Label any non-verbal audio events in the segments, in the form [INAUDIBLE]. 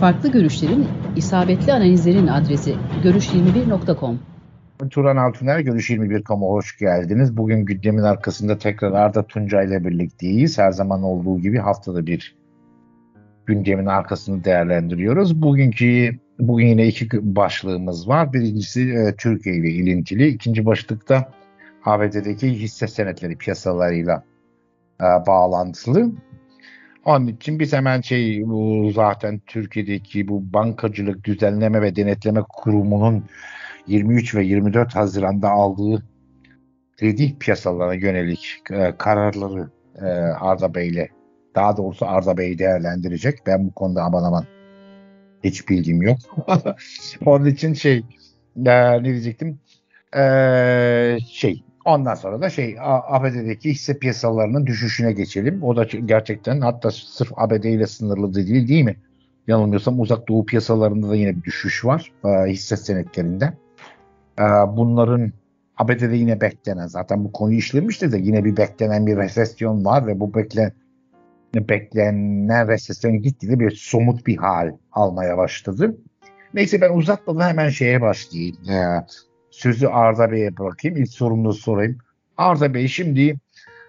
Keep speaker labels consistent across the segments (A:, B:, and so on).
A: Farklı görüşlerin, isabetli analizlerin adresi görüş21.com.
B: Turan Altuner Görüş 21 Kamu hoş geldiniz. Bugün gündemin arkasında tekrar Arda Tunca ile birlikteyiz. Her zaman olduğu gibi haftada bir gündemin arkasını değerlendiriyoruz. Bugünkü bugün yine iki başlığımız var. Birincisi e, Türkiye ile ilintili. İkinci başlıkta ABD'deki hisse senetleri piyasalarıyla e, bağlantılı. Onun için biz hemen şey bu zaten Türkiye'deki bu bankacılık düzenleme ve denetleme kurumunun 23 ve 24 Haziran'da aldığı kredi piyasalarına yönelik e, kararları e, Arda Bey'le daha doğrusu Arda Bey değerlendirecek. Ben bu konuda aman aman hiç bilgim yok. [LAUGHS] Onun için şey e, ne diyecektim? E, şey Ondan sonra da şey ABD'deki hisse piyasalarının düşüşüne geçelim. O da gerçekten hatta sırf ABD ile sınırlı değil değil mi? Yanılmıyorsam uzak doğu piyasalarında da yine bir düşüş var e, hisse senetlerinde. E, bunların ABD'de yine beklenen zaten bu konuyu işlemişti de yine bir beklenen bir resesyon var ve bu beklen beklenen resesyon gittiğinde bir somut bir hal almaya başladı. Neyse ben uzatmadan hemen şeye başlayayım. Ee, sözü Arda Bey'e bırakayım. İlk sorumlu sorayım. Arda Bey şimdi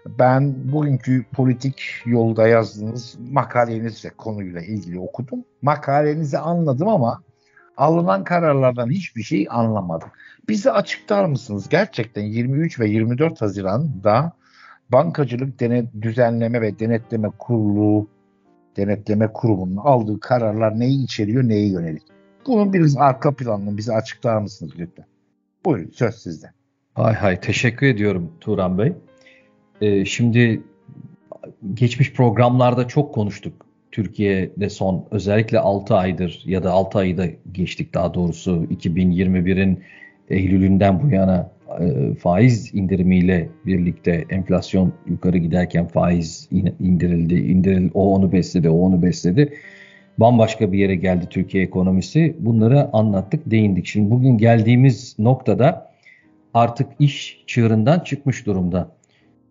B: ben bugünkü politik yolda yazdığınız makalenizi konuyla ilgili okudum. Makalenizi anladım ama alınan kararlardan hiçbir şey anlamadım. Bize açıklar mısınız? Gerçekten 23 ve 24 Haziran'da Bankacılık Denet Düzenleme ve Denetleme Kurulu Denetleme Kurumu'nun aldığı kararlar neyi içeriyor, neye yönelik? Bunun biraz arka planını bize açıklar mısınız lütfen? Buyurun söz sizde.
C: Hay hay teşekkür ediyorum Turan Bey. Ee, şimdi geçmiş programlarda çok konuştuk. Türkiye'de son özellikle 6 aydır ya da 6 ayı da geçtik daha doğrusu 2021'in Eylül'ünden bu yana e, faiz indirimiyle birlikte enflasyon yukarı giderken faiz indirildi, indiril, o onu besledi, o onu besledi. Bambaşka bir yere geldi Türkiye ekonomisi. Bunları anlattık, değindik. Şimdi bugün geldiğimiz noktada artık iş çığırından çıkmış durumda.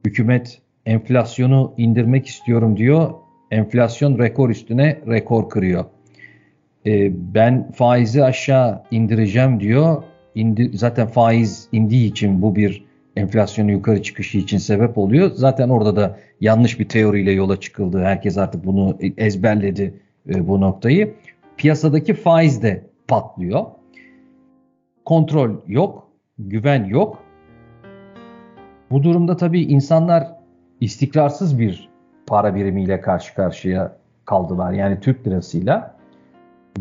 C: Hükümet enflasyonu indirmek istiyorum diyor. Enflasyon rekor üstüne rekor kırıyor. Ee, ben faizi aşağı indireceğim diyor indi, zaten faiz indiği için bu bir enflasyonun yukarı çıkışı için sebep oluyor. Zaten orada da yanlış bir teoriyle yola çıkıldı. Herkes artık bunu ezberledi e, bu noktayı. Piyasadaki faiz de patlıyor. Kontrol yok, güven yok. Bu durumda tabii insanlar istikrarsız bir para birimiyle karşı karşıya kaldılar. Yani Türk lirasıyla.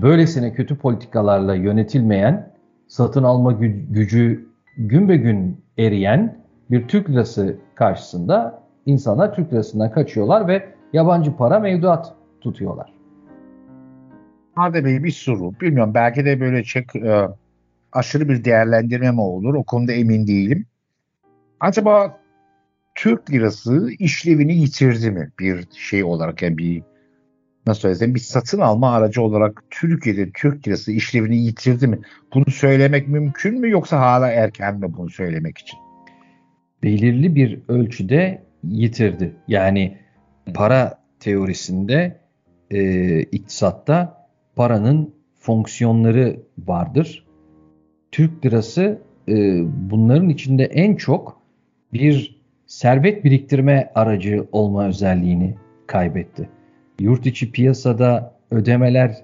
C: Böylesine kötü politikalarla yönetilmeyen satın alma gücü gün be gün eriyen bir Türk lirası karşısında insanlar Türk lirasından kaçıyorlar ve yabancı para mevduat tutuyorlar.
B: Hadi Bey bir soru. Bilmiyorum belki de böyle çek, e, aşırı bir değerlendirme mi olur? O konuda emin değilim. Acaba Türk lirası işlevini yitirdi mi bir şey olarak yani bir nasıl söylesem bir satın alma aracı olarak Türkiye'de Türk lirası işlevini yitirdi mi? Bunu söylemek mümkün mü yoksa hala erken mi bunu söylemek için?
C: Belirli bir ölçüde yitirdi. Yani para teorisinde e, iktisatta paranın fonksiyonları vardır. Türk lirası e, bunların içinde en çok bir servet biriktirme aracı olma özelliğini kaybetti yurt içi piyasada ödemeler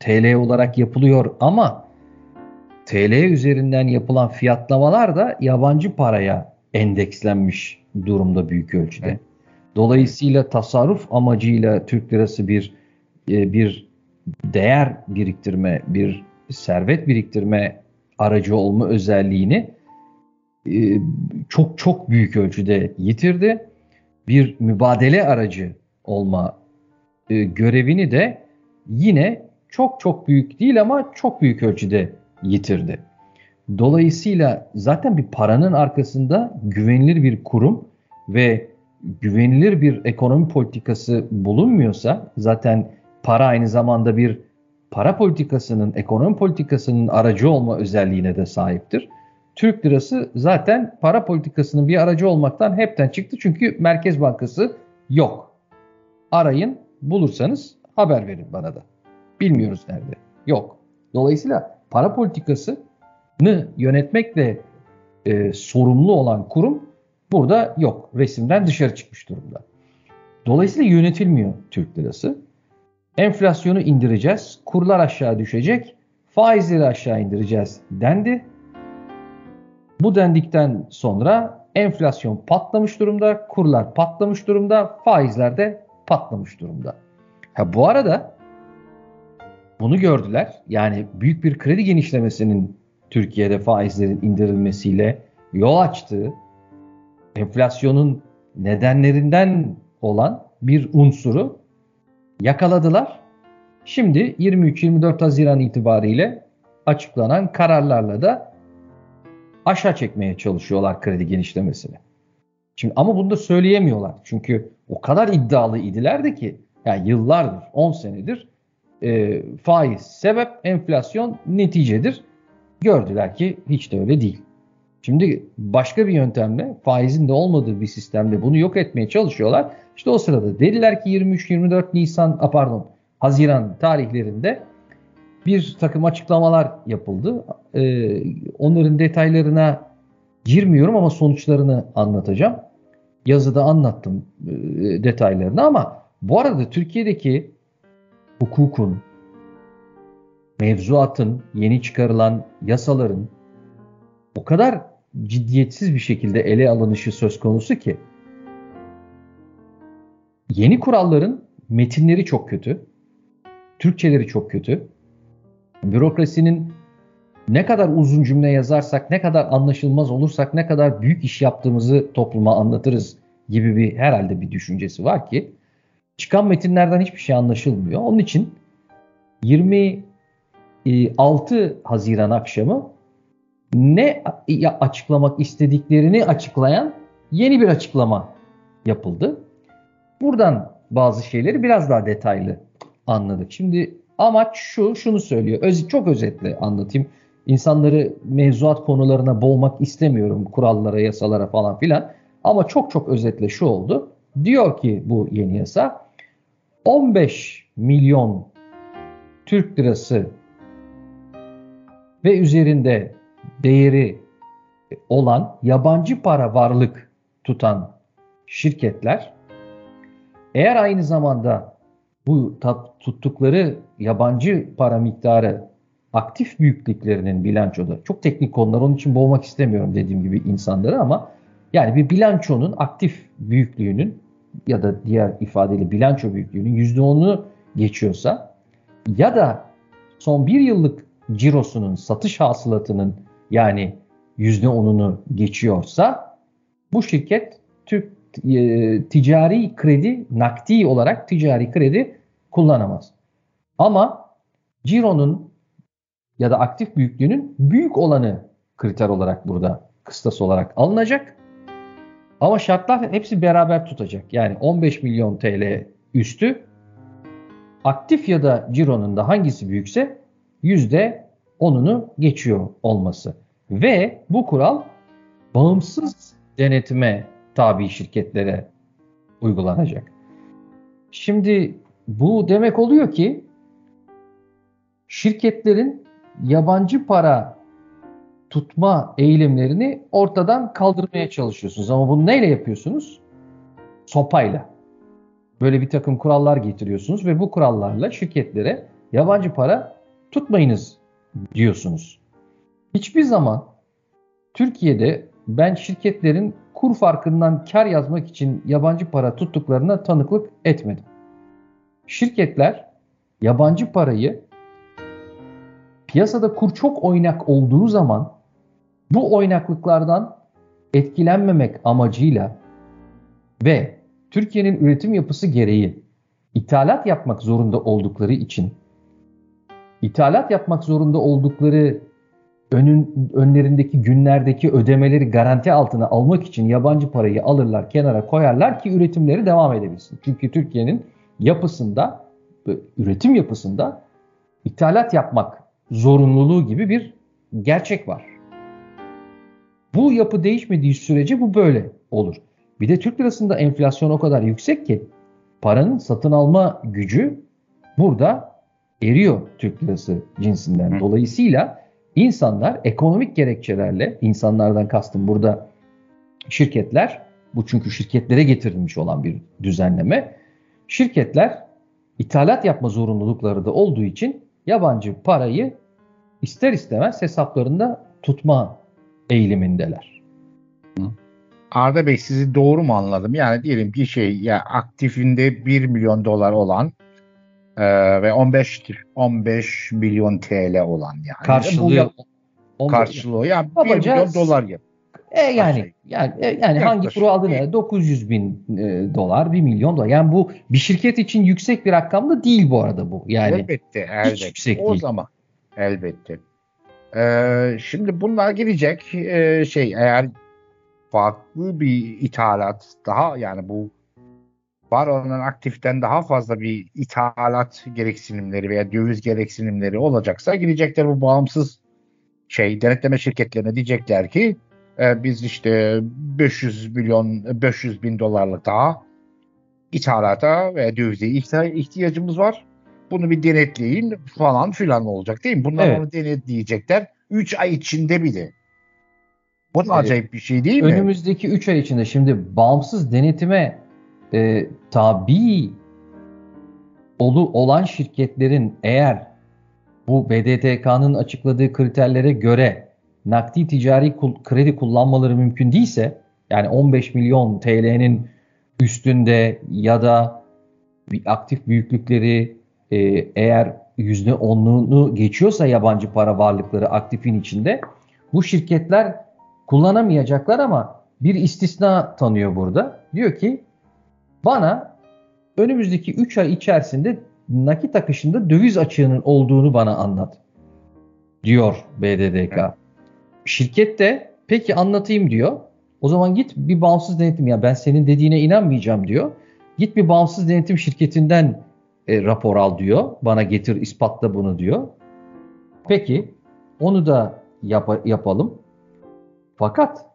C: TL olarak yapılıyor ama TL üzerinden yapılan fiyatlamalar da yabancı paraya endekslenmiş durumda büyük ölçüde. Dolayısıyla tasarruf amacıyla Türk lirası bir e, bir değer biriktirme, bir servet biriktirme aracı olma özelliğini e, çok çok büyük ölçüde yitirdi. Bir mübadele aracı olma e, görevini de yine çok çok büyük değil ama çok büyük ölçüde yitirdi. Dolayısıyla zaten bir paranın arkasında güvenilir bir kurum ve güvenilir bir ekonomi politikası bulunmuyorsa zaten para aynı zamanda bir para politikasının, ekonomi politikasının aracı olma özelliğine de sahiptir. Türk lirası zaten para politikasının bir aracı olmaktan hepten çıktı çünkü Merkez Bankası yok arayın bulursanız haber verin bana da. Bilmiyoruz nerede. Yok. Dolayısıyla para politikasını yönetmekle e, sorumlu olan kurum burada yok. Resimden dışarı çıkmış durumda. Dolayısıyla yönetilmiyor Türk lirası. Enflasyonu indireceğiz, kurlar aşağı düşecek, faizleri aşağı indireceğiz dendi. Bu dendikten sonra enflasyon patlamış durumda, kurlar patlamış durumda, faizler de patlamış durumda. Ha bu arada bunu gördüler. Yani büyük bir kredi genişlemesinin Türkiye'de faizlerin indirilmesiyle yol açtığı enflasyonun nedenlerinden olan bir unsuru yakaladılar. Şimdi 23-24 Haziran itibariyle açıklanan kararlarla da aşağı çekmeye çalışıyorlar kredi genişlemesini. Şimdi ama bunu da söyleyemiyorlar. Çünkü o kadar iddialı idilerdi ki yani yıllardır, 10 senedir e, faiz sebep, enflasyon neticedir. Gördüler ki hiç de öyle değil. Şimdi başka bir yöntemle faizin de olmadığı bir sistemde bunu yok etmeye çalışıyorlar. İşte o sırada dediler ki 23-24 Nisan, pardon Haziran tarihlerinde bir takım açıklamalar yapıldı. Ee, onların detaylarına girmiyorum ama sonuçlarını anlatacağım. Yazıda anlattım e, detaylarını ama bu arada Türkiye'deki hukukun, mevzuatın, yeni çıkarılan yasaların o kadar ciddiyetsiz bir şekilde ele alınışı söz konusu ki yeni kuralların metinleri çok kötü. Türkçeleri çok kötü. Bürokrasinin ne kadar uzun cümle yazarsak, ne kadar anlaşılmaz olursak, ne kadar büyük iş yaptığımızı topluma anlatırız gibi bir herhalde bir düşüncesi var ki çıkan metinlerden hiçbir şey anlaşılmıyor. Onun için 26 Haziran akşamı ne açıklamak istediklerini açıklayan yeni bir açıklama yapıldı. Buradan bazı şeyleri biraz daha detaylı anladık. Şimdi amaç şu, şunu söylüyor. Öz, çok özetle anlatayım. İnsanları mevzuat konularına boğmak istemiyorum. Kurallara, yasalara falan filan. Ama çok çok özetle şu oldu. Diyor ki bu yeni yasa 15 milyon Türk lirası ve üzerinde değeri olan yabancı para varlık tutan şirketler eğer aynı zamanda bu tuttukları yabancı para miktarı aktif büyüklüklerinin bilançoda çok teknik konular onun için boğmak istemiyorum dediğim gibi insanları ama yani bir bilançonun aktif büyüklüğünün ya da diğer ifadeyle bilanço büyüklüğünün %10'unu geçiyorsa ya da son bir yıllık cirosunun satış hasılatının yani %10'unu geçiyorsa bu şirket Türk e, ticari kredi nakdi olarak ticari kredi kullanamaz. Ama cironun ya da aktif büyüklüğünün büyük olanı kriter olarak burada kıstas olarak alınacak. Ama şartlar hepsi beraber tutacak. Yani 15 milyon TL üstü aktif ya da cironun da hangisi büyükse yüzde onunu geçiyor olması. Ve bu kural bağımsız denetime tabi şirketlere uygulanacak. Şimdi bu demek oluyor ki şirketlerin yabancı para tutma eğilimlerini ortadan kaldırmaya çalışıyorsunuz. Ama bunu neyle yapıyorsunuz? Sopayla. Böyle bir takım kurallar getiriyorsunuz ve bu kurallarla şirketlere yabancı para tutmayınız diyorsunuz. Hiçbir zaman Türkiye'de ben şirketlerin kur farkından kar yazmak için yabancı para tuttuklarına tanıklık etmedim. Şirketler yabancı parayı piyasada kur çok oynak olduğu zaman bu oynaklıklardan etkilenmemek amacıyla ve Türkiye'nin üretim yapısı gereği ithalat yapmak zorunda oldukları için ithalat yapmak zorunda oldukları önün, önlerindeki günlerdeki ödemeleri garanti altına almak için yabancı parayı alırlar, kenara koyarlar ki üretimleri devam edebilsin. Çünkü Türkiye'nin yapısında, üretim yapısında ithalat yapmak zorunluluğu gibi bir gerçek var. Bu yapı değişmediği sürece bu böyle olur. Bir de Türk lirasında enflasyon o kadar yüksek ki paranın satın alma gücü burada eriyor Türk lirası cinsinden. Dolayısıyla insanlar ekonomik gerekçelerle, insanlardan kastım burada şirketler, bu çünkü şirketlere getirilmiş olan bir düzenleme. Şirketler ithalat yapma zorunlulukları da olduğu için yabancı parayı ister istemez hesaplarında tutma eğilimindeler.
B: Arda Bey sizi doğru mu anladım? Yani diyelim ki şey ya aktifinde 1 milyon dolar olan e, ve 15 15 milyon TL olan yani.
C: Karşılığı
B: Bu, karşılığı yani 1 milyon dolar
C: yap. E yani yani e, yani hangi kuru adı ne? 900 bin e, dolar, 1 milyon dolar. Yani bu bir şirket için yüksek bir rakam da değil bu arada bu. Yani
B: elbette, elbette. Hiç yüksek o değil. zaman elbette. Ee, şimdi bunlar gelecek ee, şey eğer farklı bir ithalat daha yani bu var olan aktiften daha fazla bir ithalat gereksinimleri veya döviz gereksinimleri olacaksa gidecekler bu bağımsız şey denetleme şirketlerine diyecekler ki e, biz işte 500 milyon 500 bin dolarlık daha ithalata veya dövize ihtiyacımız var. Bunu bir denetleyin falan filan olacak değil mi? Bunlar evet. onu denetleyecekler. 3 ay içinde bile. Bu da acayip bir şey değil
C: mi? Önümüzdeki 3 ay içinde şimdi bağımsız denetime e, tabi olu, olan şirketlerin eğer bu BDTK'nın açıkladığı kriterlere göre nakdi ticari kredi kullanmaları mümkün değilse yani 15 milyon TL'nin üstünde ya da bir aktif büyüklükleri e, eğer %10'luğunu geçiyorsa yabancı para varlıkları aktifin içinde bu şirketler kullanamayacaklar ama bir istisna tanıyor burada. Diyor ki bana önümüzdeki 3 ay içerisinde nakit akışında döviz açığının olduğunu bana anlat. Diyor BDDK. Şirket de peki anlatayım diyor. O zaman git bir bağımsız denetim ya ben senin dediğine inanmayacağım diyor. Git bir bağımsız denetim şirketinden e, rapor al diyor. Bana getir ispatla bunu diyor. Peki onu da yap yapalım. Fakat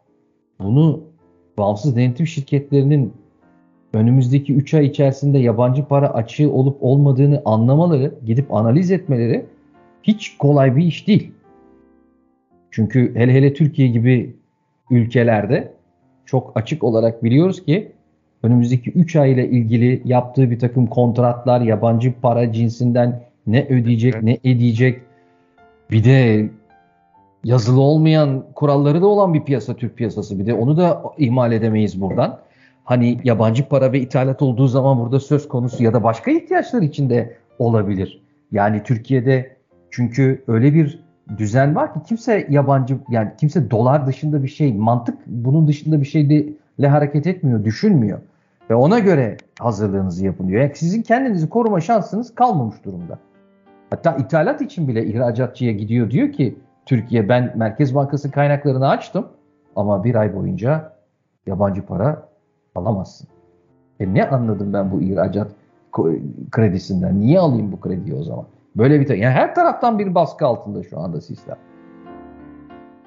C: bunu bağımsız denetim şirketlerinin önümüzdeki 3 ay içerisinde yabancı para açığı olup olmadığını anlamaları, gidip analiz etmeleri hiç kolay bir iş değil. Çünkü hele hele Türkiye gibi ülkelerde çok açık olarak biliyoruz ki önümüzdeki 3 ay ile ilgili yaptığı bir takım kontratlar, yabancı para cinsinden ne ödeyecek, evet. ne edecek. Bir de yazılı olmayan kuralları da olan bir piyasa Türk piyasası. Bir de onu da ihmal edemeyiz buradan. Hani yabancı para ve ithalat olduğu zaman burada söz konusu ya da başka ihtiyaçlar içinde olabilir. Yani Türkiye'de çünkü öyle bir düzen var ki kimse yabancı yani kimse dolar dışında bir şey mantık bunun dışında bir şeyle hareket etmiyor, düşünmüyor. Ve ona göre hazırlığınızı yapın diyor. Yani sizin kendinizi koruma şansınız kalmamış durumda. Hatta ithalat için bile ihracatçıya gidiyor diyor ki Türkiye ben Merkez Bankası kaynaklarını açtım ama bir ay boyunca yabancı para alamazsın. E ne anladım ben bu ihracat kredisinden? Niye alayım bu krediyi o zaman? Böyle bir yani her taraftan bir baskı altında şu anda sistem.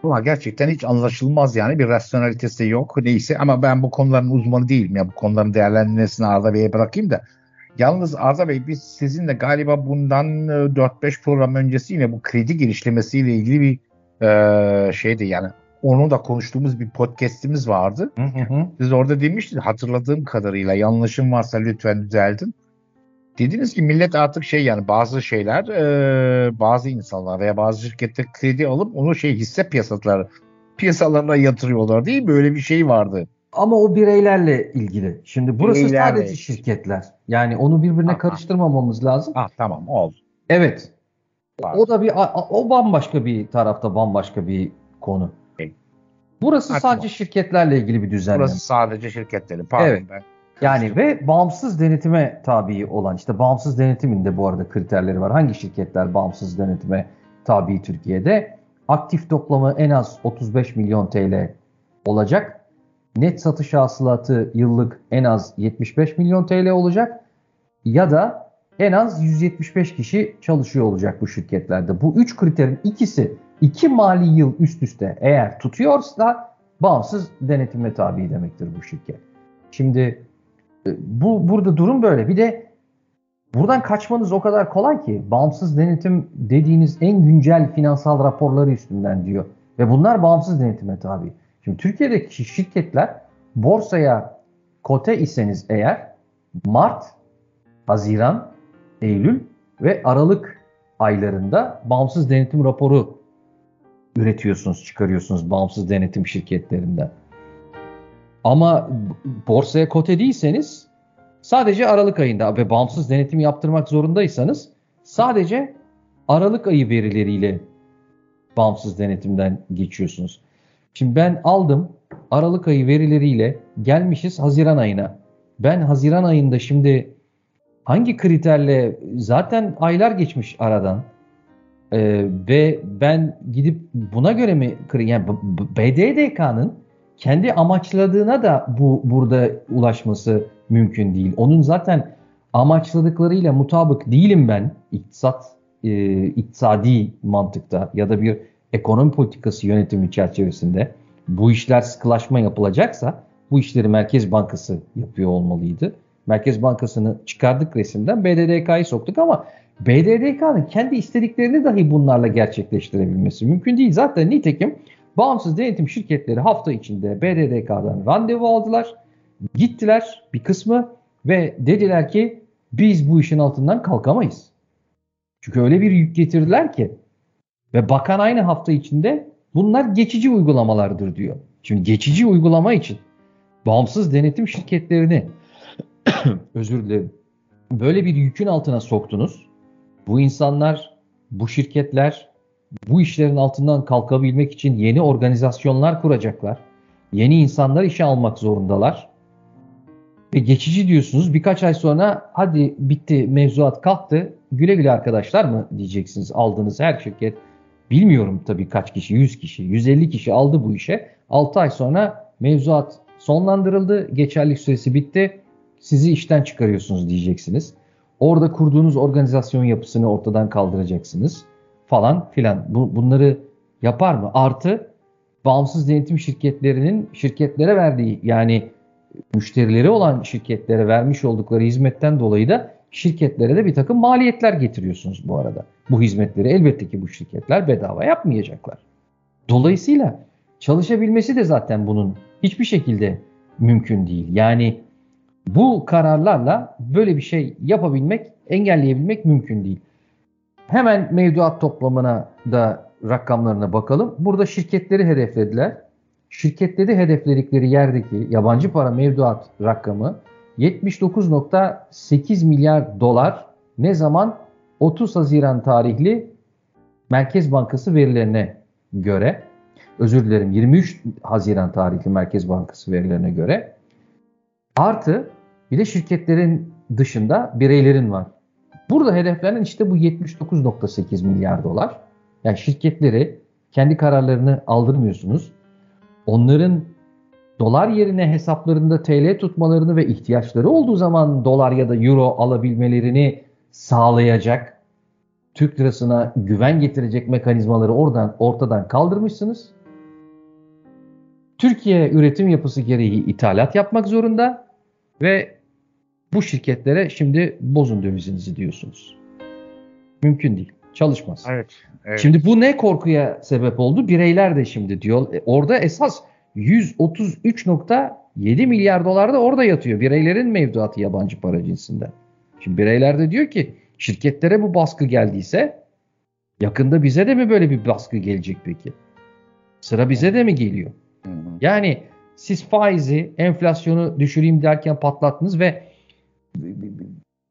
B: Ama gerçekten hiç anlaşılmaz yani bir rasyonalitesi yok neyse ama ben bu konuların uzmanı değilim ya bu konuların değerlendirmesini Arda Bey'e bırakayım da Yalnız Arda Bey biz sizinle galiba bundan 4-5 e, program öncesi yine bu kredi genişlemesiyle ilgili bir e, şeydi yani onu da konuştuğumuz bir podcast'imiz vardı. Hı hı. Siz orada demiştiniz hatırladığım kadarıyla yanlışım varsa lütfen düzeltin. Dediniz ki millet artık şey yani bazı şeyler e, bazı insanlar veya bazı şirketler kredi alıp onu şey hisse piyasaları piyasalarına yatırıyorlar değil mi? Böyle bir şey vardı.
C: Ama o bireylerle ilgili. Şimdi burası bireylerle. sadece şirketler. Yani onu birbirine Aha. karıştırmamamız lazım.
B: Ah tamam oldu.
C: Evet. Pardon. O da bir o bambaşka bir tarafta bambaşka bir konu. Burası Hadi sadece şirketlerle ilgili bir düzenleme.
B: Burası sadece şirketlerin. Pardon evet. ben.
C: Yani ve bağımsız denetime tabi olan işte bağımsız denetimin de bu arada kriterleri var. Hangi şirketler bağımsız denetime tabi Türkiye'de? Aktif toplamı en az 35 milyon TL olacak. Net satış hasılatı yıllık en az 75 milyon TL olacak. Ya da en az 175 kişi çalışıyor olacak bu şirketlerde. Bu üç kriterin ikisi iki mali yıl üst üste eğer tutuyorsa bağımsız denetime tabi demektir bu şirket. Şimdi e, bu burada durum böyle. Bir de buradan kaçmanız o kadar kolay ki bağımsız denetim dediğiniz en güncel finansal raporları üstünden diyor. Ve bunlar bağımsız denetime tabi. Şimdi Türkiye'deki şirketler borsaya kote iseniz eğer Mart, Haziran, Eylül ve Aralık aylarında bağımsız denetim raporu üretiyorsunuz, çıkarıyorsunuz bağımsız denetim şirketlerinden. Ama borsaya kote değilseniz sadece Aralık ayında ve bağımsız denetim yaptırmak zorundaysanız sadece Aralık ayı verileriyle bağımsız denetimden geçiyorsunuz. Şimdi ben aldım Aralık ayı verileriyle gelmişiz Haziran ayına. Ben Haziran ayında şimdi hangi kriterle zaten aylar geçmiş aradan ee, ve ben gidip buna göre mi yani BDDK'nın kendi amaçladığına da bu burada ulaşması mümkün değil. Onun zaten amaçladıklarıyla mutabık değilim ben iktisat e, iktisadi mantıkta ya da bir ekonomi politikası yönetimi çerçevesinde bu işler sıkılaşma yapılacaksa bu işleri Merkez Bankası yapıyor olmalıydı. Merkez Bankası'nı çıkardık resimden BDDK'yı soktuk ama BDDK'nın kendi istediklerini dahi bunlarla gerçekleştirebilmesi mümkün değil. Zaten nitekim bağımsız denetim şirketleri hafta içinde BDDK'dan randevu aldılar. Gittiler bir kısmı ve dediler ki biz bu işin altından kalkamayız. Çünkü öyle bir yük getirdiler ki ve bakan aynı hafta içinde bunlar geçici uygulamalardır diyor. Şimdi geçici uygulama için bağımsız denetim şirketlerini [COUGHS] özür dilerim böyle bir yükün altına soktunuz. Bu insanlar, bu şirketler bu işlerin altından kalkabilmek için yeni organizasyonlar kuracaklar. Yeni insanlar işe almak zorundalar. Ve geçici diyorsunuz birkaç ay sonra hadi bitti mevzuat kalktı güle güle arkadaşlar mı diyeceksiniz aldığınız her şirket. Bilmiyorum tabii kaç kişi 100 kişi 150 kişi aldı bu işe. 6 ay sonra mevzuat sonlandırıldı geçerlik süresi bitti sizi işten çıkarıyorsunuz diyeceksiniz. Orada kurduğunuz organizasyon yapısını ortadan kaldıracaksınız falan filan. Bu, bunları yapar mı? Artı bağımsız denetim şirketlerinin şirketlere verdiği yani müşterileri olan şirketlere vermiş oldukları hizmetten dolayı da şirketlere de bir takım maliyetler getiriyorsunuz bu arada. Bu hizmetleri elbette ki bu şirketler bedava yapmayacaklar. Dolayısıyla çalışabilmesi de zaten bunun hiçbir şekilde mümkün değil. Yani bu kararlarla böyle bir şey yapabilmek, engelleyebilmek mümkün değil. Hemen mevduat toplamına da rakamlarına bakalım. Burada şirketleri hedeflediler. Şirketleri hedefledikleri yerdeki yabancı para mevduat rakamı 79.8 milyar dolar ne zaman 30 Haziran tarihli Merkez Bankası verilerine göre özür dilerim 23 Haziran tarihli Merkez Bankası verilerine göre artı bir de şirketlerin dışında bireylerin var. Burada hedeflenen işte bu 79.8 milyar dolar. Yani şirketleri kendi kararlarını aldırmıyorsunuz. Onların dolar yerine hesaplarında TL tutmalarını ve ihtiyaçları olduğu zaman dolar ya da euro alabilmelerini sağlayacak, Türk lirasına güven getirecek mekanizmaları oradan ortadan kaldırmışsınız. Türkiye üretim yapısı gereği ithalat yapmak zorunda ve bu şirketlere şimdi bozun dövizinizi diyorsunuz. Mümkün değil. Çalışmaz.
B: Evet, evet.
C: Şimdi bu ne korkuya sebep oldu? Bireyler de şimdi diyor. E, orada esas 133.7 milyar dolar da orada yatıyor. Bireylerin mevduatı yabancı para cinsinden. Şimdi bireyler de diyor ki şirketlere bu baskı geldiyse yakında bize de mi böyle bir baskı gelecek peki? Sıra bize de mi geliyor? Yani siz faizi, enflasyonu düşüreyim derken patlattınız ve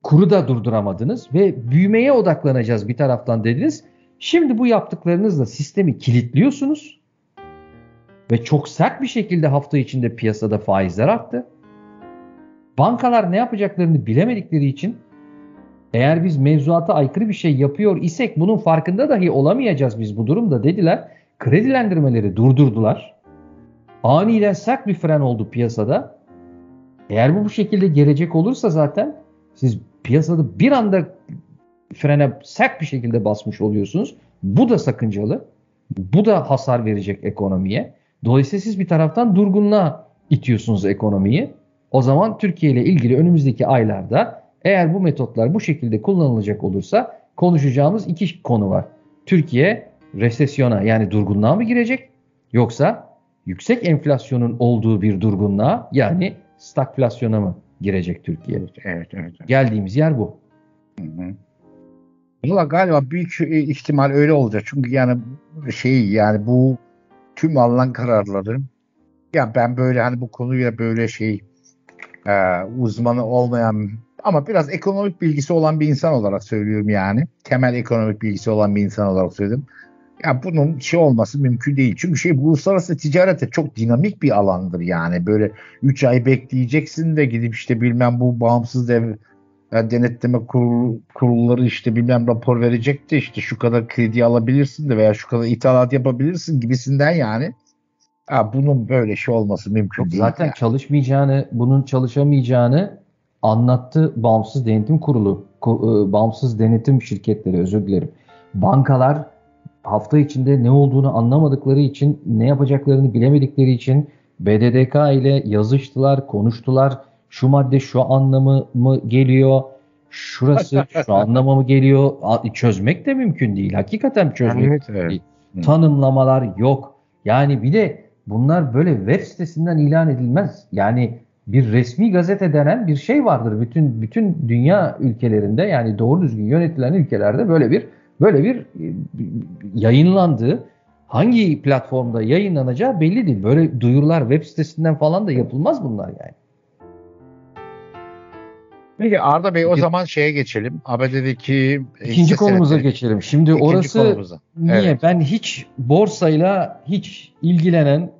C: kuru da durduramadınız ve büyümeye odaklanacağız bir taraftan dediniz. Şimdi bu yaptıklarınızla sistemi kilitliyorsunuz ve çok sert bir şekilde hafta içinde piyasada faizler arttı. Bankalar ne yapacaklarını bilemedikleri için eğer biz mevzuata aykırı bir şey yapıyor isek bunun farkında dahi olamayacağız biz bu durumda dediler. Kredilendirmeleri durdurdular. Aniden sert bir fren oldu piyasada. Eğer bu bu şekilde gelecek olursa zaten siz piyasada bir anda frene sert bir şekilde basmış oluyorsunuz. Bu da sakıncalı. Bu da hasar verecek ekonomiye. Dolayısıyla siz bir taraftan durgunluğa itiyorsunuz ekonomiyi. O zaman Türkiye ile ilgili önümüzdeki aylarda Eğer bu metotlar bu şekilde kullanılacak olursa konuşacağımız iki konu var. Türkiye resesyona yani durgunluğa mı girecek yoksa yüksek enflasyonun olduğu bir durgunluğa yani stagflasyona mı girecek Türkiye?
B: Evet, evet, evet.
C: Geldiğimiz yer bu.
B: Hı hı. Valla galiba büyük ihtimal öyle olacak. Çünkü yani şey yani bu tüm alınan kararları ya ben böyle hani bu konuya böyle şey e, uzmanı olmayan ama biraz ekonomik bilgisi olan bir insan olarak söylüyorum yani. Temel ekonomik bilgisi olan bir insan olarak söyledim. Ya bunun şey olması mümkün değil. Çünkü şey uluslararası ticarete çok dinamik bir alandır yani. Böyle 3 ay bekleyeceksin de gidip işte bilmem bu bağımsız dev yani denetleme kurul, kurulları işte bilmem rapor verecekti işte şu kadar kredi alabilirsin de veya şu kadar ithalat yapabilirsin gibisinden yani. Ya bunun böyle şey olması mümkün
C: Yok,
B: değil.
C: zaten
B: yani.
C: çalışmayacağını, bunun çalışamayacağını anlattı Bağımsız Denetim Kurulu. Ku- e, Bağımsız Denetim Şirketleri özür dilerim. Bankalar hafta içinde ne olduğunu anlamadıkları için, ne yapacaklarını bilemedikleri için BDDK ile yazıştılar, konuştular. Şu madde şu anlamı mı geliyor? Şurası şu [LAUGHS] anlama mı geliyor? Çözmek de mümkün değil. Hakikaten çözmek
B: Evet, evet.
C: değil.
B: Hı.
C: Tanımlamalar yok. Yani bir de bunlar böyle web sitesinden ilan edilmez. Yani bir resmi gazete denen bir şey vardır. Bütün bütün dünya ülkelerinde yani doğru düzgün yönetilen ülkelerde böyle bir böyle bir e, yayınlandığı hangi platformda yayınlanacağı belli değil. Böyle duyurular web sitesinden falan da yapılmaz bunlar yani.
B: Peki Arda Bey o zaman şeye geçelim. ABD'deki
C: İkinci konumuza geçelim. Şimdi
B: İkinci
C: orası
B: konumuza.
C: Niye?
B: Evet.
C: Ben hiç borsayla hiç ilgilenen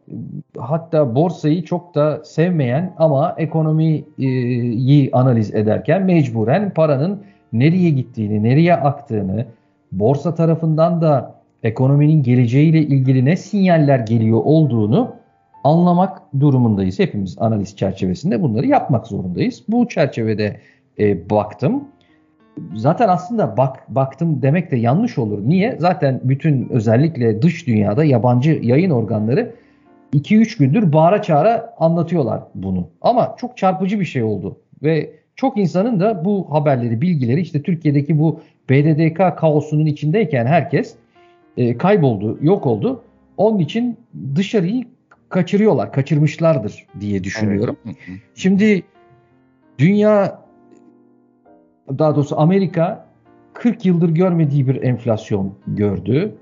C: hatta borsayı çok da sevmeyen ama ekonomiyi analiz ederken mecburen paranın nereye gittiğini, nereye aktığını, borsa tarafından da ekonominin geleceğiyle ilgili ne sinyaller geliyor olduğunu anlamak durumundayız. Hepimiz analiz çerçevesinde bunları yapmak zorundayız. Bu çerçevede e, baktım. Zaten aslında bak baktım demek de yanlış olur. Niye? Zaten bütün özellikle dış dünyada yabancı yayın organları 2-3 gündür bağıra çağıra anlatıyorlar bunu. Ama çok çarpıcı bir şey oldu. Ve çok insanın da bu haberleri, bilgileri işte Türkiye'deki bu BDDK kaosunun içindeyken herkes e, kayboldu, yok oldu. Onun için dışarıyı kaçırıyorlar, kaçırmışlardır diye düşünüyorum.
B: Evet.
C: Şimdi dünya daha doğrusu Amerika 40 yıldır görmediği bir enflasyon gördü.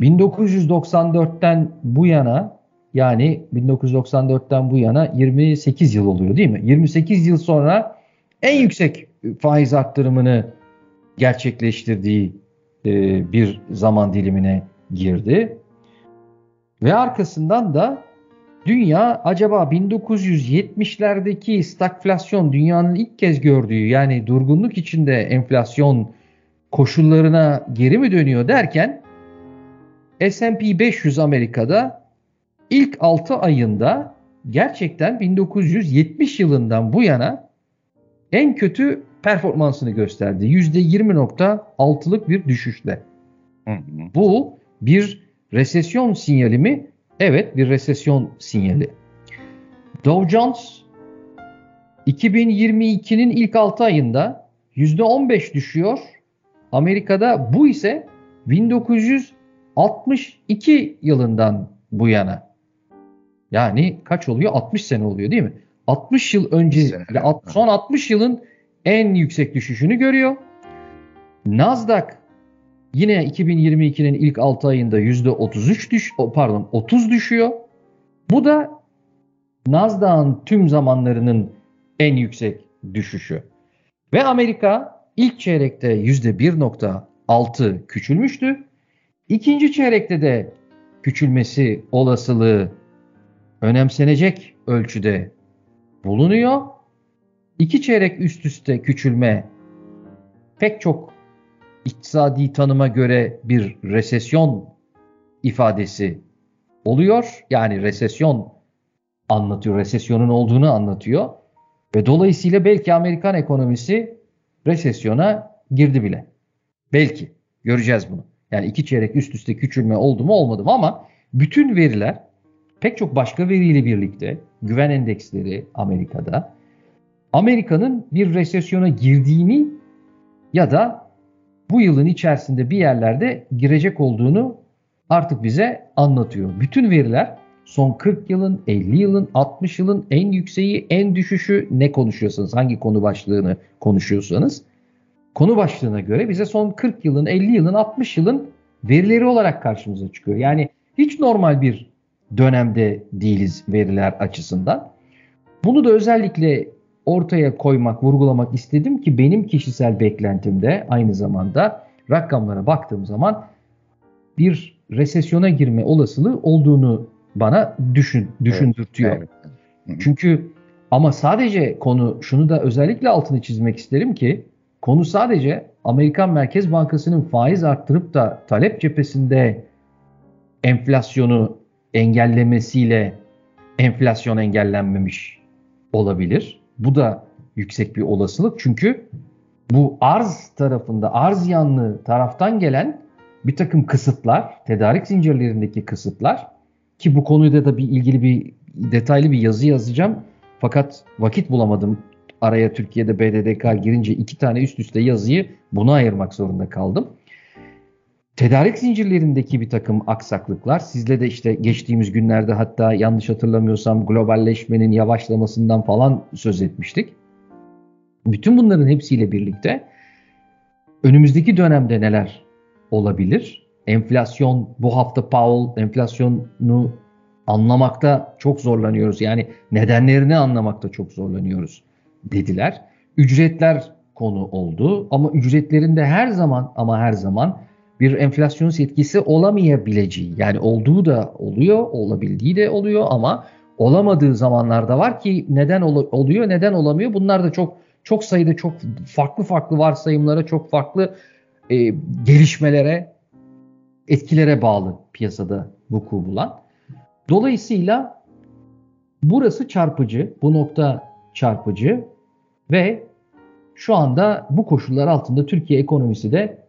C: 1994'ten bu yana yani 1994'ten bu yana 28 yıl oluyor değil mi? 28 yıl sonra en yüksek faiz arttırımını gerçekleştirdiği e, bir zaman dilimine girdi. Ve arkasından da dünya acaba 1970'lerdeki stagflasyon dünyanın ilk kez gördüğü yani durgunluk içinde enflasyon koşullarına geri mi dönüyor derken S&P 500 Amerika'da ilk 6 ayında gerçekten 1970 yılından bu yana en kötü performansını gösterdi. %20.6'lık bir düşüşle.
B: Hı hı.
C: Bu bir resesyon sinyali mi? Evet bir resesyon sinyali. Dow Jones 2022'nin ilk 6 ayında %15 düşüyor. Amerika'da bu ise 1962 yılından bu yana. Yani kaç oluyor? 60 sene oluyor değil mi? 60 yıl önce son 60 yılın en yüksek düşüşünü görüyor. Nasdaq yine 2022'nin ilk 6 ayında %33 düş pardon 30 düşüyor. Bu da Nasdaq'ın tüm zamanlarının en yüksek düşüşü. Ve Amerika ilk çeyrekte %1.6 küçülmüştü. İkinci çeyrekte de küçülmesi olasılığı önemsenecek ölçüde bulunuyor. İki çeyrek üst üste küçülme pek çok iktisadi tanıma göre bir resesyon ifadesi oluyor. Yani resesyon anlatıyor, resesyonun olduğunu anlatıyor. Ve dolayısıyla belki Amerikan ekonomisi resesyona girdi bile. Belki. Göreceğiz bunu. Yani iki çeyrek üst üste küçülme oldu mu olmadı mı ama bütün veriler pek çok başka veriyle birlikte güven endeksleri Amerika'da Amerika'nın bir resesyona girdiğini ya da bu yılın içerisinde bir yerlerde girecek olduğunu artık bize anlatıyor. Bütün veriler son 40 yılın, 50 yılın, 60 yılın en yükseği, en düşüşü ne konuşuyorsanız, hangi konu başlığını konuşuyorsanız konu başlığına göre bize son 40 yılın, 50 yılın, 60 yılın verileri olarak karşımıza çıkıyor. Yani hiç normal bir dönemde değiliz veriler açısından. Bunu da özellikle ortaya koymak, vurgulamak istedim ki benim kişisel beklentimde aynı zamanda rakamlara baktığım zaman bir resesyona girme olasılığı olduğunu bana düşün düşündürtüyor. Evet, evet. Çünkü ama sadece konu şunu da özellikle altını çizmek isterim ki konu sadece Amerikan Merkez Bankası'nın faiz arttırıp da talep cephesinde enflasyonu engellemesiyle enflasyon engellenmemiş olabilir. Bu da yüksek bir olasılık. Çünkü bu arz tarafında, arz yanlı taraftan gelen bir takım kısıtlar, tedarik zincirlerindeki kısıtlar ki bu konuda da bir ilgili bir detaylı bir yazı yazacağım. Fakat vakit bulamadım. Araya Türkiye'de BDDK girince iki tane üst üste yazıyı buna ayırmak zorunda kaldım. Tedarik zincirlerindeki bir takım aksaklıklar, sizle de işte geçtiğimiz günlerde hatta yanlış hatırlamıyorsam globalleşmenin yavaşlamasından falan söz etmiştik. Bütün bunların hepsiyle birlikte önümüzdeki dönemde neler olabilir? Enflasyon, bu hafta Powell enflasyonu anlamakta çok zorlanıyoruz. Yani nedenlerini anlamakta çok zorlanıyoruz dediler. Ücretler konu oldu ama ücretlerinde her zaman ama her zaman bir enflasyon etkisi olamayabileceği yani olduğu da oluyor, olabildiği de oluyor ama olamadığı zamanlarda var ki neden ol- oluyor, neden olamıyor? Bunlar da çok çok sayıda çok farklı farklı varsayımlara, çok farklı e, gelişmelere, etkilere bağlı piyasada vuku bulan. Dolayısıyla burası çarpıcı, bu nokta çarpıcı ve şu anda bu koşullar altında Türkiye ekonomisi de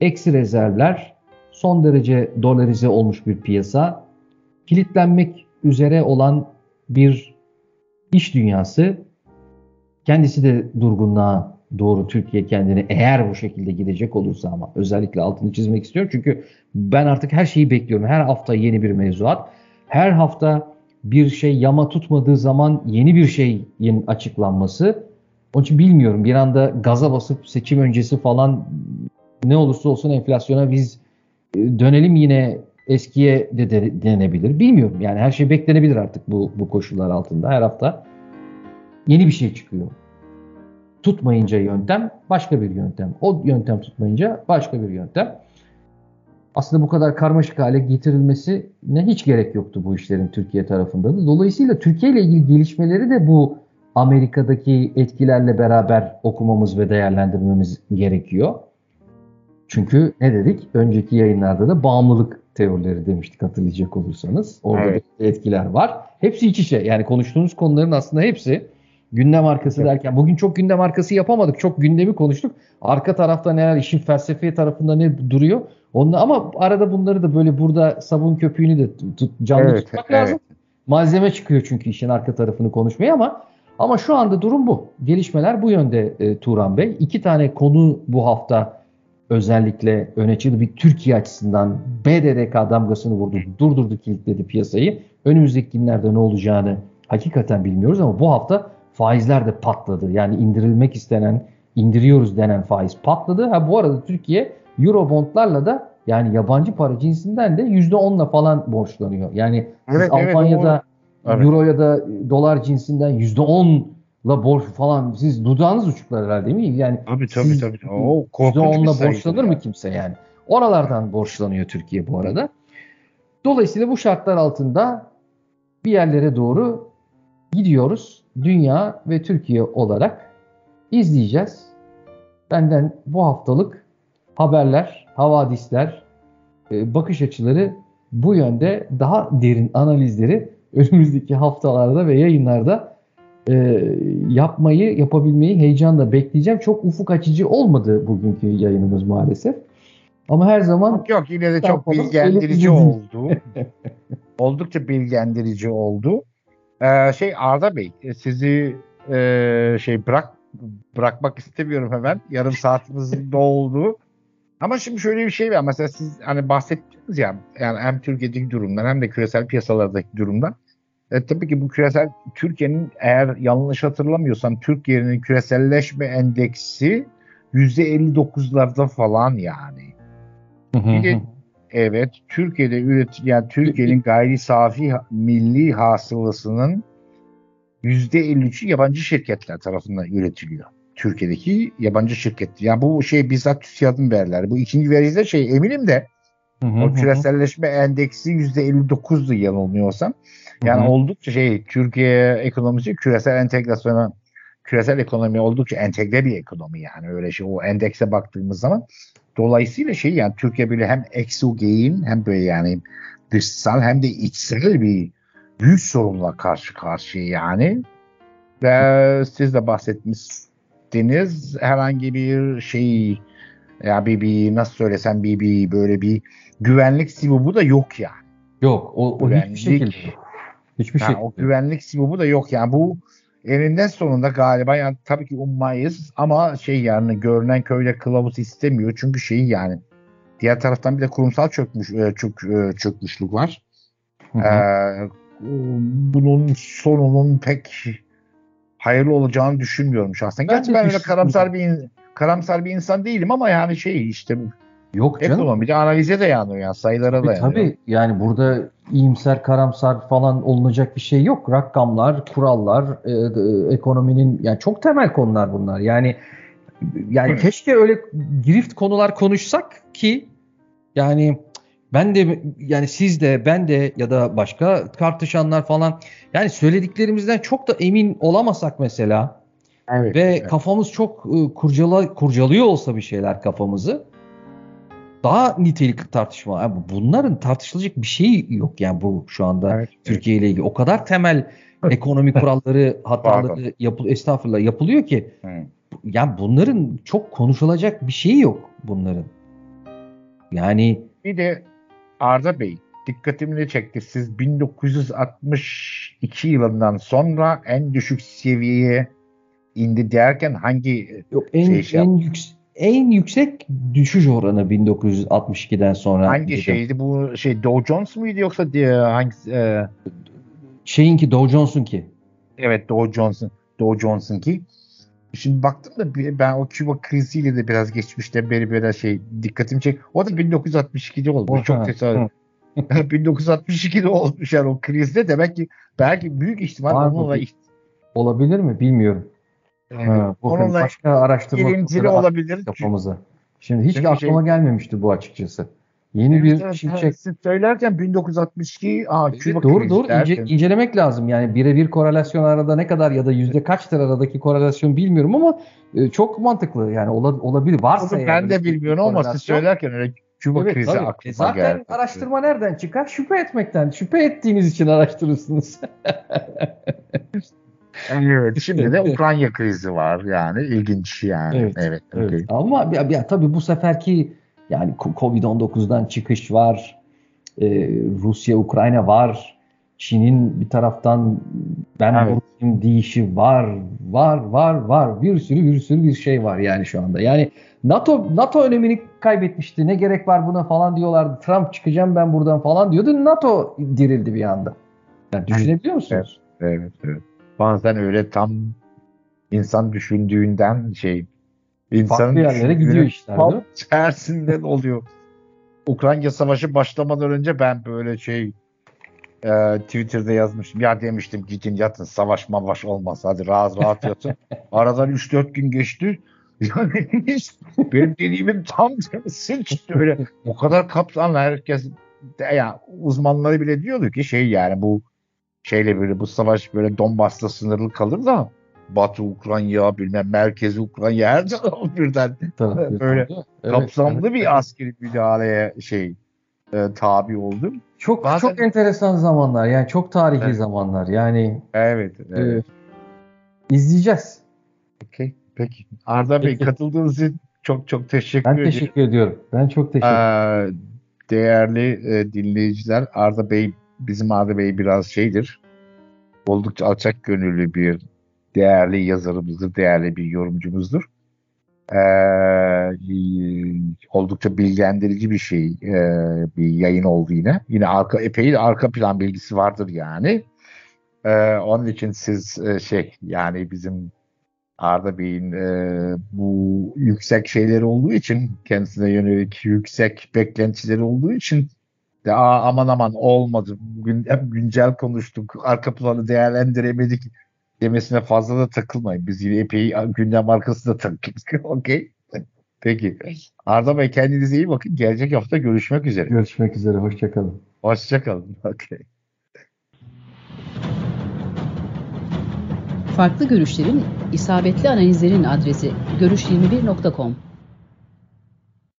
C: eksi rezervler, son derece dolarize olmuş bir piyasa, kilitlenmek üzere olan bir iş dünyası, kendisi de durgunluğa doğru Türkiye kendini eğer bu şekilde gidecek olursa ama özellikle altını çizmek istiyorum. Çünkü ben artık her şeyi bekliyorum. Her hafta yeni bir mevzuat. Her hafta bir şey yama tutmadığı zaman yeni bir şeyin açıklanması. Onun için bilmiyorum bir anda gaza basıp seçim öncesi falan ne olursa olsun enflasyona biz e, dönelim yine eskiye de, de denebilir. Bilmiyorum yani her şey beklenebilir artık bu, bu koşullar altında. Her hafta yeni bir şey çıkıyor. Tutmayınca yöntem başka bir yöntem. O yöntem tutmayınca başka bir yöntem. Aslında bu kadar karmaşık hale getirilmesi ne hiç gerek yoktu bu işlerin Türkiye tarafında da. Dolayısıyla Türkiye ile ilgili gelişmeleri de bu Amerika'daki etkilerle beraber okumamız ve değerlendirmemiz gerekiyor. Çünkü ne dedik? Önceki yayınlarda da bağımlılık teorileri demiştik hatırlayacak olursanız. Orada evet. etkiler var. Hepsi iç içe. Yani konuştuğumuz konuların aslında hepsi gündem arkası evet. derken bugün çok gündem arkası yapamadık. Çok gündemi konuştuk. Arka tarafta neler işin felsefi tarafında ne duruyor? Onu ama arada bunları da böyle burada sabun köpüğünü de tut, canlı evet, tutmak evet. lazım. Malzeme çıkıyor çünkü işin arka tarafını konuşmaya ama ama şu anda durum bu. Gelişmeler bu yönde e, Turan Bey. İki tane konu bu hafta özellikle öne çıktı. Bir Türkiye açısından BDDK damgasını vurdu, durdurdu, kilitledi piyasayı. Önümüzdeki günlerde ne olacağını hakikaten bilmiyoruz ama bu hafta faizler de patladı. Yani indirilmek istenen, indiriyoruz denen faiz patladı. Ha bu arada Türkiye Eurobondlarla da yani yabancı para cinsinden de %10'la falan borçlanıyor. Yani evet, Almanya'da evet, Euro ya da dolar cinsinden %10 la borç falan siz dudağınız uçuklar herhalde değil mi? Yani
B: tabii tabii siz, tabii. O
C: %10'la borçlanır mı kimse yani? Oralardan borçlanıyor Türkiye bu arada. Dolayısıyla bu şartlar altında bir yerlere doğru gidiyoruz. Dünya ve Türkiye olarak izleyeceğiz. Benden bu haftalık haberler, havadisler, e, bakış açıları bu yönde daha derin analizleri önümüzdeki haftalarda ve yayınlarda e, yapmayı, yapabilmeyi heyecanla bekleyeceğim. Çok ufuk açıcı olmadı bugünkü yayınımız maalesef. Ama her zaman
B: yok, yok yine de çok bilgilendirici oldu. [LAUGHS] Oldukça bilgilendirici oldu. Ee, şey Arda Bey, sizi e, şey bırak bırakmak istemiyorum hemen. Yarım saatimiz [LAUGHS] doldu. Ama şimdi şöyle bir şey var. Mesela siz hani bahsettiniz ya yani hem Türkiye'deki durumdan hem de küresel piyasalardaki durumdan. E, tabii ki bu küresel Türkiye'nin eğer yanlış hatırlamıyorsam Türkiye'nin küreselleşme endeksi %59'larda falan yani. Bir de evet Türkiye'de üret yani Türkiye'nin gayri safi milli hasılasının %53'ü yabancı şirketler tarafından üretiliyor. Türkiye'deki yabancı şirket. Yani bu şey bizzat TÜSİAD'ın verileri. Bu ikinci veri de şey eminim de o küreselleşme endeksi %59'du yanılmıyorsam. Yani Hı-hı. oldukça şey Türkiye ekonomisi küresel entegrasyona küresel ekonomi oldukça entegre bir ekonomi yani. Öyle şey o endekse baktığımız zaman. Dolayısıyla şey yani Türkiye böyle hem exogen hem böyle yani dışsal hem de içsel bir büyük sorunla karşı karşıya yani. Ve siz de bahsetmiştiniz herhangi bir şey ya bir, bir nasıl söylesem bir, bir böyle bir güvenlik sivubu da yok yani.
C: Yok o, o güvenlik, hiçbir şekilde. Hiçbir
B: yani şekilde. O güvenlik sivubu da yok yani bu eninde sonunda galiba yani tabii ki ummayız ama şey yani görünen köyle kılavuz istemiyor çünkü şey yani diğer taraftan bir de kurumsal çökmüş e, çök, e, çökmüşlük var. Hı hı. Ee, bunun sonunun pek hayırlı olacağını düşünmüyorum şahsen. Gerçi ben öyle karamsar bir karamsar bir insan değilim ama yani şey işte
C: Yok canım.
B: Ekonomide analize dayanıyor yani sayılara dayanıyor.
C: Tabii yani burada iyimser karamsar falan olunacak bir şey yok. Rakamlar, kurallar, e, e, ekonominin yani çok temel konular bunlar. Yani yani Hı. keşke öyle girift konular konuşsak ki yani ben de yani siz de ben de ya da başka tartışanlar falan yani söylediklerimizden çok da emin olamasak mesela evet, ve evet. kafamız çok e, kurcala kurcalıyor olsa bir şeyler kafamızı daha nitelikli tartışma. Yani bunların tartışılacak bir şey yok yani bu şu anda evet, Türkiye ile ilgili. O kadar temel [LAUGHS] ekonomi kuralları hataları yapıl estağfurullah yapılıyor ki Hı. yani bunların çok konuşulacak bir şey yok bunların. Yani
B: bir de Arda Bey dikkatimi de çekti. Siz 1962 yılından sonra en düşük seviyeye indi derken hangi
C: Yok, en, şey en, yüksek en yüksek düşüş oranı 1962'den sonra.
B: Hangi dedim. şeydi bu şey Dow Jones muydu yoksa diye hangi e...
C: şeyinki Dow Jones'un ki?
B: Evet Dow Jones'un Dow Jones'un ki. Şimdi baktım da ben o Küba kriziyle de biraz geçmişte beri böyle şey dikkatimi çek. O da 1962'de olmuş. Çok tesadüf. 1962'de [LAUGHS] olmuş yani o krizde demek ki belki büyük ihtimal onunla
C: olabilir mi bilmiyorum. Ha, Onunla başka araştırma
B: olabilir.
C: Kafamıza. Şimdi hiç Çünkü aklıma şey, gelmemişti bu açıkçası. Yeni evet, bir evet, şimşek.
B: Siz söylerken 1962 aa, Küba
C: doğru doğru ince, incelemek lazım. Yani birebir korelasyon arada ne kadar ya da yüzde kaçtır aradaki korelasyon bilmiyorum ama e, çok mantıklı. Yani ola, olabilir. Varsa
B: Onu ben de bilmiyorum ama siz söylerken öyle Küba evet, krizi tabii. aklıma
C: e zaten geldi. araştırma nereden çıkar? Şüphe etmekten. Şüphe ettiğiniz için araştırırsınız. [LAUGHS]
B: Evet. Şimdi de Ukrayna krizi var yani ilginç yani. Evet. evet,
C: evet. Okay. Ama ya, ya, tabii bu seferki yani Covid-19'dan çıkış var. Ee, Rusya Ukrayna var. Çin'in bir taraftan ben evet. deyişi var. Var var var. Bir sürü bir sürü bir şey var yani şu anda. Yani NATO NATO önemini kaybetmişti. Ne gerek var buna falan diyorlardı. Trump çıkacağım ben buradan falan diyordu. NATO dirildi bir anda. Yani düşünebiliyor musunuz?
B: Evet, evet. evet bazen öyle tam insan düşündüğünden şey
C: insanın Farklı yerlere gidiyor işler
B: tam tersinden oluyor. Ukrayna savaşı başlamadan önce ben böyle şey e, Twitter'da yazmıştım. Ya demiştim gidin yatın savaş mavaş olmaz hadi rahat rahat yatın. [LAUGHS] Aradan 3-4 gün geçti. Yani benim dediğimin tam tersi işte öyle. O kadar kapsamlı herkes de, yani uzmanları bile diyordu ki şey yani bu şeyle böyle bu savaş böyle Donbas'la sınırlı kalır da Batı Ukrayna bilmem Merkezi Ukrayna her taraf [LAUGHS] birden tabii, böyle evet, kapsamlı evet, bir evet. askeri müdahaleye şey e, tabi oldum.
C: Çok Bazen... çok enteresan zamanlar yani çok tarihi evet. zamanlar yani.
B: Evet. evet.
C: E, izleyeceğiz.
B: Peki. Peki. Arda Bey katıldığınız için çok çok teşekkür
C: ederim. Ben teşekkür ediyorum. Ben çok teşekkür ederim.
B: Ee, değerli e, dinleyiciler Arda Bey bizim Arda Bey biraz şeydir. Oldukça alçak gönüllü bir değerli yazarımızdır, değerli bir yorumcumuzdur. Ee, oldukça bilgilendirici bir şey, e, bir yayın oldu yine. Yine arka epey arka plan bilgisi vardır yani. Ee, onun için siz e, şey yani bizim Arda Bey'in e, bu yüksek şeyleri olduğu için kendisine yönelik yüksek beklentileri olduğu için de Aa, aman aman olmadı. Bugün hep güncel konuştuk. Arka planı değerlendiremedik demesine fazla da takılmayın. Biz yine epey gündem arkasında takıldık. [LAUGHS] Okey. Peki. Arda Bey kendinize iyi bakın. Gelecek hafta görüşmek üzere.
C: Görüşmek üzere. Hoşçakalın.
B: Hoşçakalın. [LAUGHS] Okey.
A: Farklı görüşlerin, isabetli analizlerin adresi görüş21.com